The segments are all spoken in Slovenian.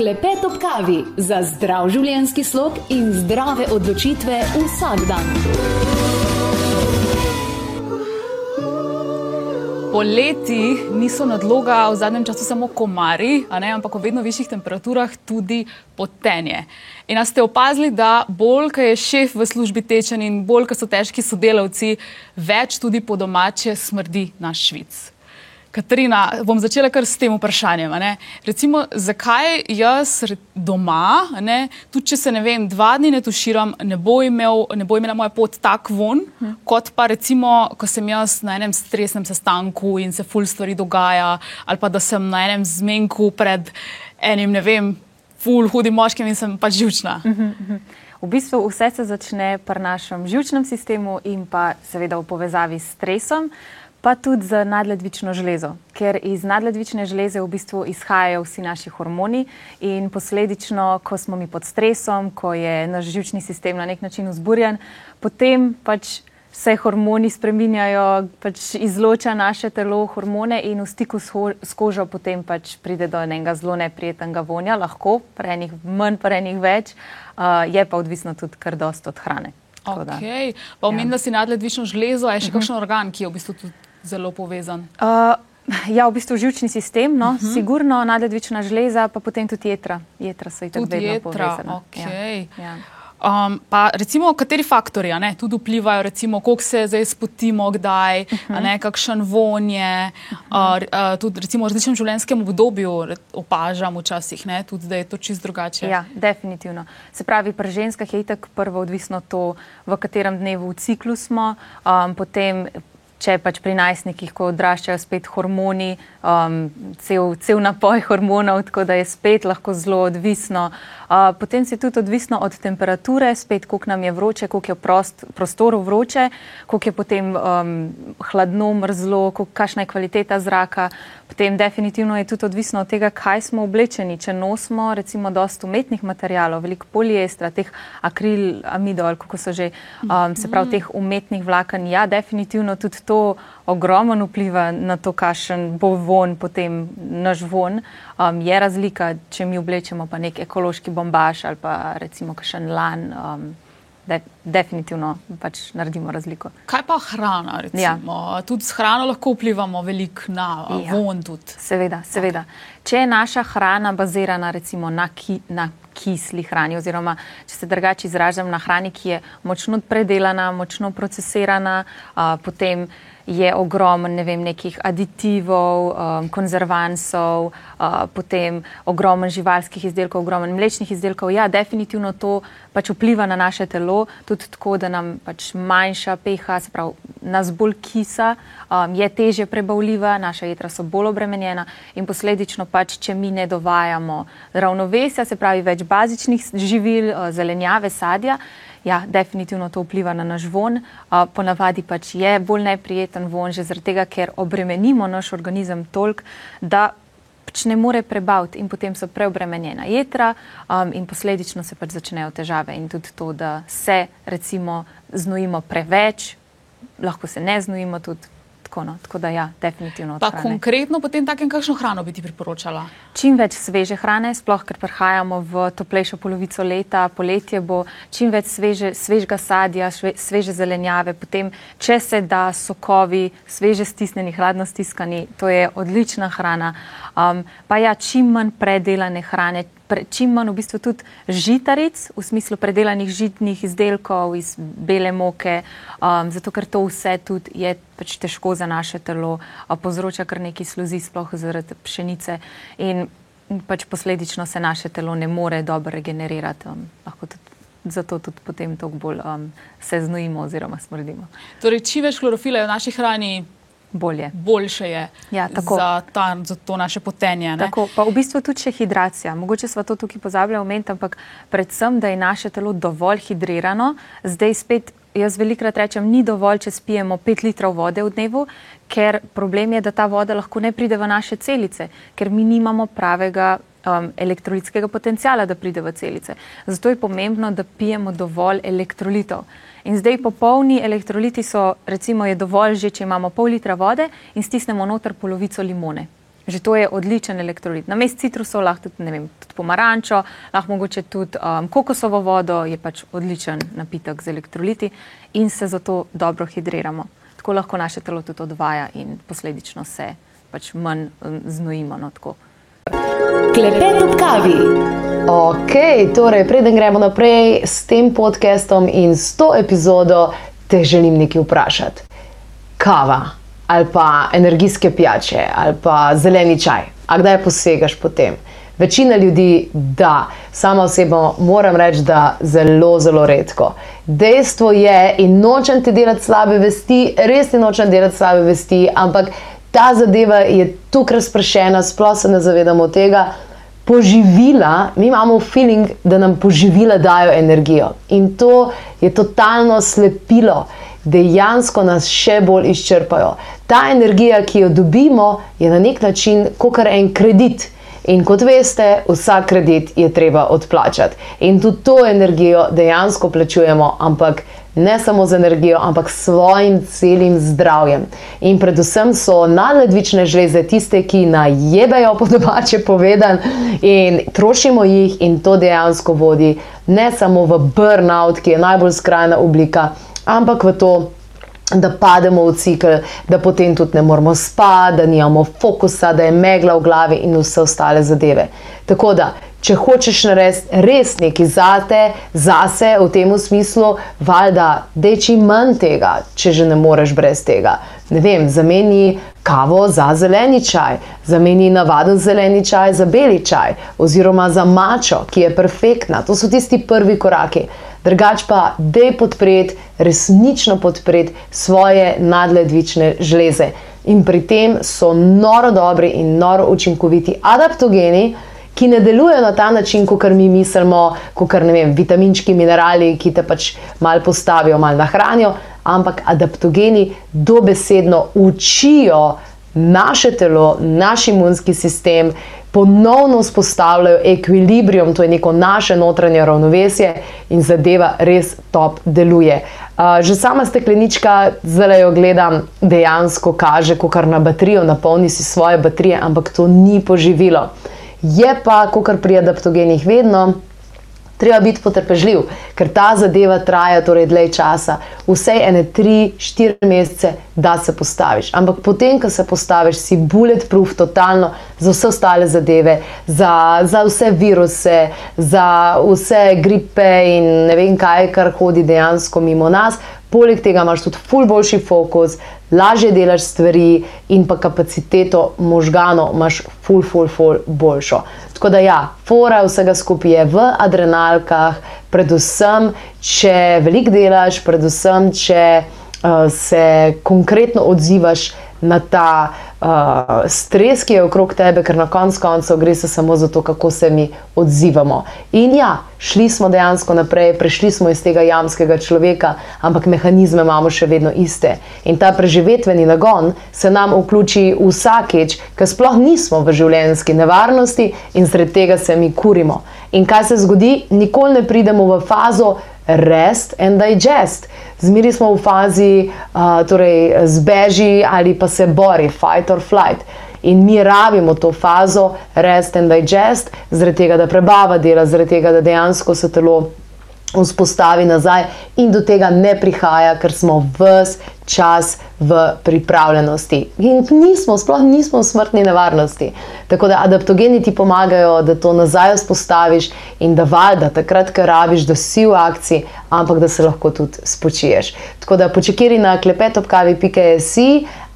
Klepet ob kavi za zdrav življenjski slog in zdrave odločitve vsak dan. Poleti niso nadloga v zadnjem času samo komari, ne, ampak v vedno višjih temperaturah tudi potenje. In ste opazili, da bolj, ko je šef v službi tečen in bolj, ko so težki sodelavci, več tudi po domače smrdi naš švic. Katarina, bom začela kar s tem vprašanjem. Recimo, zakaj jaz doma, ne, tudi če se ne vem, dva dni ne tuširam, ne bo, imel, ne bo imela moja pot tak von, hm. kot pa recimo, ko sem jaz na enem stresnem sestanku in se ful stvari dogaja, ali pa da sem na enem zmenku pred enim, ne vem, ful hudim moškim in sem pač živčna. V bistvu vse se začne pri našem živčnem sistemu in pa seveda v povezavi s stresom pa tudi z nadledvično železo, ker iz nadledvične železe v bistvu izhajajo vsi naši hormoni in posledično, ko smo mi pod stresom, ko je naš živčni sistem na nek način vzburjen, potem pač se hormoni spreminjajo, pač izloča naše telo hormone in v stiku s kožo potem pač pride do enega zelo neprijetnega vonja, lahko, prenih manj, prenih več, uh, je pa odvisno tudi kar dost od hrane. Okay. Pa omenim, ja. da si nadledvično železo, je še uh mhm. -huh. kakšen organ, ki je v bistvu tudi zelo povezan? Uh, ja, v bistvu žilčni sistem, no, uh mhm. -huh. sigurno nadledvična žleza, pa potem tudi jedra. Jedra so itak vedno jedra. povezana. Okay. Ja. Ja. Um, pa recimo, kateri faktori ne, tudi vplivajo, recimo, koliko se zdaj spotimo, kdaj, uh -huh. ne, kakšen vonje, uh -huh. uh, tudi recimo, v različnem življenjskem obdobju opažam včasih, ne, tudi da je to čist drugače. Ja, definitivno. Se pravi, pri ženskah je itak prvo odvisno to, v katerem dnevu v ciklu smo, um, potem če pač pri najstnikih, ko odraščajo spet hormoni, um, cel, cel napoj hormonov, tako da je spet lahko zelo odvisno. Uh, potem se tudi odvisno od temperature, spet koliko nam je vroče, koliko je prost, prostoru vroče, koliko je potem um, hladno, mrzlo, kakšna je kvaliteta zraka. Potem definitivno je tudi odvisno od tega, kaj smo oblečeni. Če nosimo recimo dosta umetnih materijalov, veliko poliestra, teh akril, amidol, kako so že, um, se pravi teh umetnih vlaken, ja, definitivno tudi to ogromno vpliva na to, kakšen bo von, potem naš von. Um, je razlika, če mi oblečemo pa nek ekološki bombaž ali pa recimo kakšen lan. Um, de, definitivno pač naredimo razliko. Kaj pa hrana? Ja. Tudi s hrano lahko vplivamo veliko na ja. von. Tudi. Seveda, seveda. Okay. Če je naša hrana bazirana na, ki, na kisli hrani, oziroma če se drugače izražam, na hrani, ki je močno predelana, močno procesirana, uh, potem je ogromno ne nekih aditivov, um, konzervansov, uh, potem ogromno živalskih izdelkov, ogromno mlečnih izdelkov. Ja, definitivno to pač vpliva na naše telo, tudi tako, da nam pač manjša pH, se pravi, nas bolj kisa, um, je teže prebavljiva, naša jedra so bolj obremenjena in posledično pač, če mi ne dovajamo ravnovesja, se pravi, več bazičnih živil, uh, zelenjave, sadja ja, definitivno to vpliva na naš von. Uh, ponavadi pač je bolj neprijeten von, že zaradi tega, ker obremenimo naš organizem toliko, da pač ne more prebaviti in potem so preobremenjena jedra um, in posledično se pač začnejo težave in tudi to, da se recimo znojimo preveč, lahko se ne znojimo tudi Tako, no. tako da, ja, definitivno. Pa konkretno potem takem, kakšno hrano bi ti priporočala? Čim več sveže hrane, sploh ker prihajamo v toplejšo polovico leta, poletje bo čim več sveže, svežega sadja, šve, sveže zelenjave, potem, če se da sokovi, sveže stisnjeni, hladno stiskani, to je odlična hrana. Um, pa ja, čim manj predelane hrane, pre, čim manj v bistvu tudi žitaric, v smislu predelanih žitnih izdelkov iz bele moke, um, zato ker to vse tudi je pač težko za naše telo, uh, povzroča kar nekaj sluzi, sploh zaradi pšenice. In pač posledično se naše telo ne more dobro regenerirati. Um, Zato tudi potem toliko bolj um, se znojimo oziroma smrdimo. Torej, čim več klorofila je v naši hrani, bolje. Boljše je ja, za, ta, za to naše potenje. Tako, pa v bistvu tudi še hidracija. Mogoče smo to tukaj pozabili omeniti, ampak predvsem, da je naše telo dovolj hidrirano. Zdaj spet, jaz velikrat rečem, ni dovolj, če spijemo 5 litrov vode v dnevu, ker problem je, da ta voda lahko ne pride v naše celice, ker mi nimamo pravega. Um, elektrolitskega potencijala, da pride v celice. Zato je pomembno, da pijemo dovolj elektrolitov. In zdaj popolni elektroliti so, recimo, je dovolj, že če imamo pol litra vode in stisnemo noter polovico limone. Že to je odličen elektrolit. Na mestu citrusov lahko tudi, ne vem, tudi pomarančo, lahko mogoče tudi um, kokosovo vodo, je pač odličen napitek z elektroliti in se zato dobro hidriramo. Tako lahko naše telo tudi odvaja in posledično se pač manj um, znojimo. No, Klepet ob kavi. Ok, torej, preden gremo naprej s tem podcastom in s to epizodo, te želim nekaj vprašati. Kava ali pa energijske pijače ali pa zeleni čaj, a kdaj posegaš po tem? Večina ljudi, da, sama osebno moram reči, da zelo, zelo redko. Dejstvo je, in nočem ti delati slabe vesti, res ti nočem delati slabe vesti, ampak ta zadeva je tukaj razpršena, sploh se ne zavedamo tega. Poživila, mi imamo feeling, da nam poživila dajo energijo in to je totalno slepilo, dejansko nas še bolj izčrpajo. Ta energija, ki jo dobimo, je na nek način kot en kredit. In kot veste, vsak kredit je treba odplačati. In tudi to energijo dejansko plačujemo, ampak ne samo z energijo, ampak s svojim celim zdravjem. In predvsem so nadledvične žleze tiste, ki najebejo po domače povedan in trošimo jih, in to dejansko vodi ne samo v burnout, ki je najbolj skrajna oblika, ampak v to da pademo v cikl, da potem tudi ne moramo spati, da nimamo fokusa, da je megla v glavi in vse ostale zadeve. Tako da, če hočeš narediti res nekaj zate, zase v tem smislu, valjda, da je čim manj tega, če že ne moreš brez tega. Ne vem, zameni kavo za zeleni čaj, zameni navaden zeleni čaj za beli čaj, oziroma za mačo, ki je perfektna. To so tisti prvi koraki drugač pa dej podpreti, resnično podpreti svoje nadledvične žleze. In pri tem so noro dobri in noro učinkoviti adaptogeni, ki ne delujejo na ta način, kot mi mislimo, kot ne vem, vitaminčki, minerali, ki te pač malo postavijo, malo nahranijo, ampak adaptogeni dobesedno učijo naše telo, naš imunski sistem, ponovno vzpostavljajo ekvilibrium, to je neko naše notranje ravnovesje in zadeva res top deluje. Uh, že sama steklenička, zdaj jo gledam, dejansko kaže, ko kar na baterijo napolni si svoje baterije, ampak to ni poživilo. Je pa, ko kar pri adaptogenih vedno, treba biti potrpežljiv, ker ta zadeva traja torej dlje časa, vse ene tri, štiri mesece, da se postaviš. Ampak potem, ko se postaviš, si bulletproof totalno za vse ostale zadeve, za, za vse viruse, za vse gripe in ne vem kaj, kar hodi dejansko mimo nas. Poleg tega imaš tudi ful boljši fokus, lažje delaš stvari in pa kapaciteto možganov imaš ful, ful, ful boljšo. Tako da ja, fora vsega skupaj je v adrenalkah, predvsem, če veliko delaš, predvsem, če uh, se konkretno odzivaš na ta uh, stres, ki je okrog tebe, ker na koncu koncev gre se samo za to, kako se mi odzivamo. In ja, šli smo dejansko naprej, prešli smo iz tega jamskega človeka, ampak mehanizme imamo še vedno iste. In ta preživetveni nagon se nam vključi vsakeč, ker sploh nismo v življenjski nevarnosti in zaradi tega se mi kurimo. In kaj se zgodi, nikoli ne pridemo v fazo rest and digest. Zmeri smo v fazi, uh, torej zbeži ali pa se bori, fight or flight. In mi rabimo to fazo, rest and digest, zaradi tega, da prebava dela, zaradi tega, da dejansko se telo vzpostavi nazaj in do tega ne prihaja, ker smo vse čas v pripravljenosti. In nismo, sploh nismo v smrtni nevarnosti. Tako da adaptogeni ti pomagajo, da to nazaj vzpostaviš in da valjda takrat, ker rabiš, da si v akciji, ampak da se lahko tudi spočiješ. Tako da počekiri na klepetopkavi.js.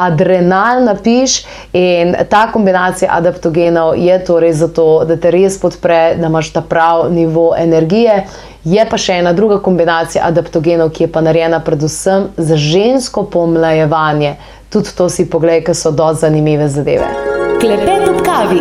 Adrenal napiš in ta kombinacija adaptogenov je torej zato, da te res podpre, da imaš ta prav nivo energije Je pa še ena druga kombinacija adaptogenov, ki je pa narejena predvsem za žensko pomlajevanje. Tudi to si pogledaj, ker so dosti zanimive zadeve. Klepet ob kavi.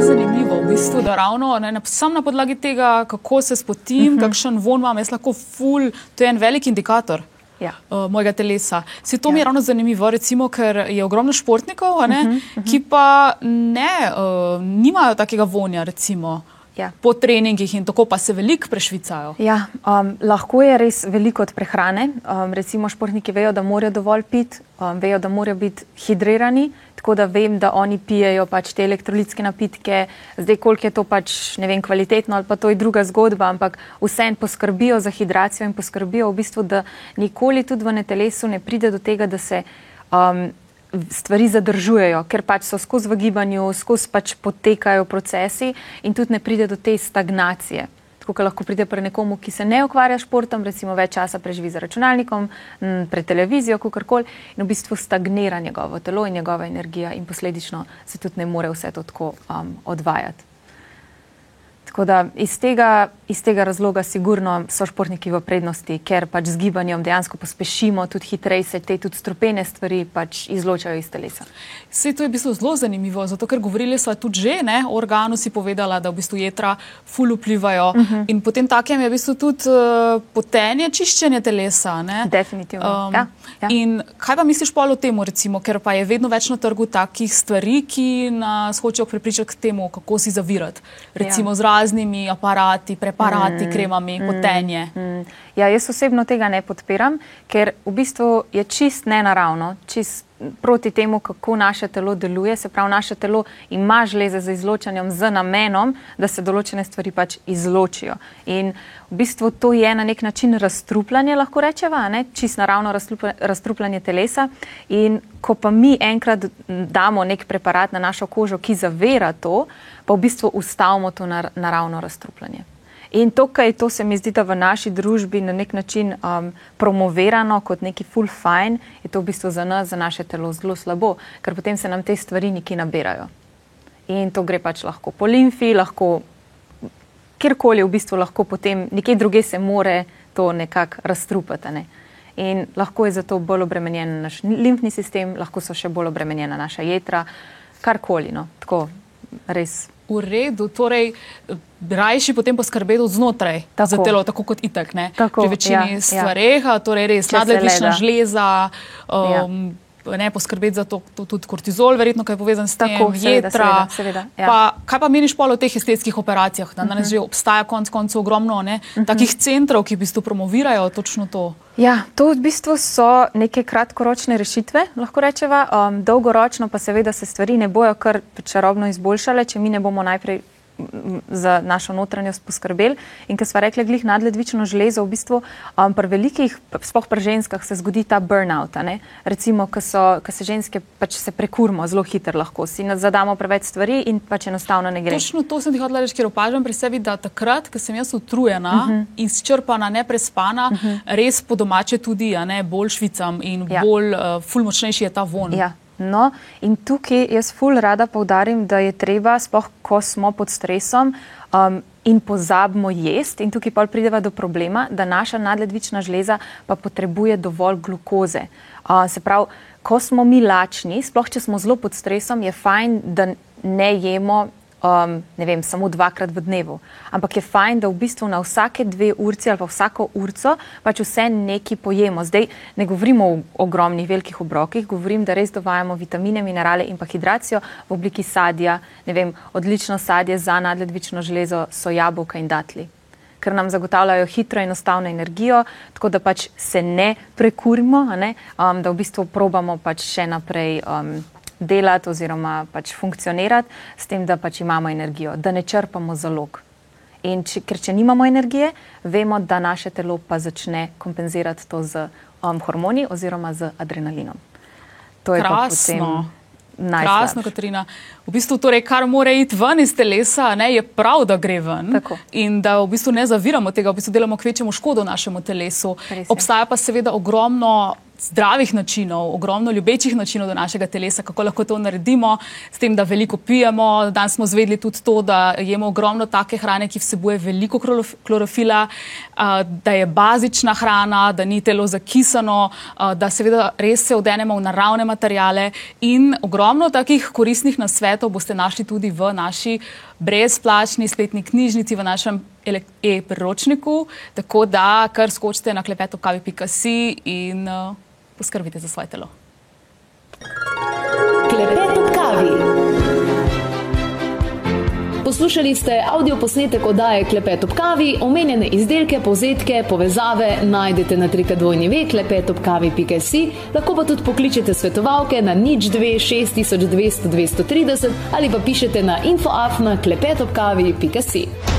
Zanimivo je, v bistvu, da ravno ne, sam na podlagi tega, kako se spotim, uh mhm. -huh. kakšen von imam, jaz lahko ful, to je en velik indikator. Ja. Uh, mojega telesa. Se to ja. mi je ravno zanimivo, recimo, ker je ogromno športnikov, ne, uh -huh, uh -huh. ki pa ne, uh, nimajo takega vonja. Recimo. Ja. po treningih in tako pa se veliko prešvicajo. Ja, um, lahko je res veliko od prehrane. Um, recimo športniki vejo, da morajo dovolj piti, um, vejo, da morajo biti hidrirani, tako da vem, da oni pijejo pač te elektrolitske napitke. Zdaj, koliko je to pač ne vem, kvalitetno ali pa to je druga zgodba, ampak vseeno poskrbijo za hidracijo in poskrbijo v bistvu, da nikoli tudi v netelesu ne pride do tega, da se um, stvari zadržujejo, ker pač so skozi v gibanju, skozi pač potekajo procesi in tudi ne pride do te stagnacije. Tako kot lahko pride pri nekomu, ki se ne ukvarja s športom, recimo več časa preživi za računalnikom, m, pred televizijo, kakorkoli, in v bistvu stagnira njegovo telo in njegova energija, in posledično se tudi ne more vse to tako um, odvajati. Tako da iz tega, iz tega razloga sigurno so športniki v prednosti, ker pač z gibanjem dejansko pospešimo, tudi hitreje se te tudi strupene stvari pač izločajo iz telesa. Vse to je v bistvu zelo zanimivo, zato ker govorili smo tudi že, ne, o organu si povedala, da v bistvu jedra ful vplivajo uh -huh. in potem takem je v bistvu tudi uh, potenje, čiščenje telesa. Ne. Definitivno. Um, ja, ja. In kaj pa misliš pol o tem, recimo, ker pa je vedno več na trgu takih stvari, ki nas hočejo prepričati k temu, kako si zavirati. Recimo ja. z raznimi aparati, preparati, mm, kremami, mm, potenje. Mm. Ja, jaz osebno tega ne podpiram, ker v bistvu je čist nenaravno, čist proti temu, kako naše telo deluje. Se pravi, naše telo ima žleze za izločanjem z namenom, da se določene stvari pač izločijo. In v bistvu to je na nek način razstrupljanje, lahko rečemo, čist naravno razstrupljanje telesa. In ko pa mi enkrat damo nek preparat na našo kožo, ki zavira to, pa v bistvu ustavimo to naravno razstrupljanje. In tukaj, to se mi zdi, da v naši družbi na nek način um, promovirano kot neki full fine, je to v bistvu za nas, za naše telo zelo slabo, ker potem se nam te stvari neki nabirajo. In to gre pač lahko po limfi, lahko kjerkoli v bistvu lahko potem, nekje druge se more to nekako razstrupati. Ne? In lahko je zato bolj obremenjen naš limfni sistem, lahko so še bolj obremenjena naša jedra, karkoli. No? Tako res v redu, torej rajši potem poskrbeti od znotraj za telo, tako kot itak, ne? Tako, Pri večini ja, stvareh, ja. torej res nadledvična žleza. Um, ja. Ne, poskrbeti za to, to tudi kortizol, verjetno, kaj je povezan s tem, kako je jedra. Ja. Kaj pa meniš o teh estetskih operacijah? Danes uh mhm. -huh. že obstaja konec koncev ogromno ne, uh mhm. -huh. takih centrov, ki v bistvu promovirajo točno to. Ja, to v bistvu so neke kratkoročne rešitve, lahko rečemo. Um, dolgoročno pa seveda se stvari ne bojo kar čarobno izboljšale, če mi ne bomo najprej za našo notranjost poskrbeli. In ker smo rekli, glih nadledvično železo, v bistvu um, pri velikih, sploh pri ženskah, se zgodi ta burnout. Recimo, ko se ženske pač se prekurmo zelo hitro, lahko si zadamo preveč stvari in pač enostavno ne gre. Točno to sem ti hodila reči, ker opažam pri sebi, da takrat, ko sem jaz utrujena uh. -huh. in izčrpana, neprespana, uh mhm. -huh. res po domače tudi, ne, bolj švicam in ja. bolj uh, fulmočnejši je ta von. Ja. No, in tukaj jaz ful rada povdarim, da je treba, spoh, ko smo pod stresom um, in pozabimo jesti, in tukaj pa prideva do problema, da naša nadledvična žleza pa potrebuje dovolj glukoze. Uh, se pravi, ko smo mi lačni, sploh če smo zelo pod stresom, je fajn, da ne jemo um, ne vem, samo dvakrat v dnevu. Ampak je fajn, da v bistvu na vsake dve urci ali pa vsako urco pač vse nekaj pojemo. Zdaj ne govorimo o ogromnih, velikih obrokih, govorim, da res dovajamo vitamine, minerale in pa hidracijo v obliki sadja. Vem, odlično sadje za nadledvično železo so jabolka in datli. Ker nam zagotavljajo hitro in enostavno energijo, tako da pač se ne prekurimo, ne? Um, da v bistvu probamo pač še naprej um, delati oziroma pač funkcionirati, s tem, da pač imamo energijo, da ne črpamo zalog. In če, ker če nimamo energije, vemo, da naše telo pa začne kompenzirati to z um, hormoni oziroma z adrenalinom. To je krasno. Krasno, Katarina. V bistvu, torej, kar mora iti ven iz telesa, ne, je prav, da gre ven. Tako. In da v bistvu ne zaviramo tega, v bistvu delamo kvečemu škodo našemu telesu. Obstaja pa seveda ogromno zdravih načinov, ogromno ljubečih načinov do našega telesa, kako lahko to naredimo, s tem, da veliko pijemo. Danes smo zvedeli tudi to, da jemo ogromno take hrane, ki vsebuje veliko klorofila, da je bazična hrana, da ni telo zakisano, da seveda res se odenemo v naravne materijale in ogromno takih koristnih nasvetov boste našli tudi v naši brezplačni spletni knjižnici, v našem e-priročniku, tako da kar skočite na klepetokavi.si in uh, poskrbite za svoje telo. Klepet ob kavi. Poslušali ste avdio posnetek oddaje Klepet ob kavi, omenjene izdelke, povzetke, povezave najdete na trikadvojni ve klepetobkavi.si, lahko pa tudi pokličete svetovalke na nič 2 6200 230 ali pa pišete na infoafna klepetobkavi.si.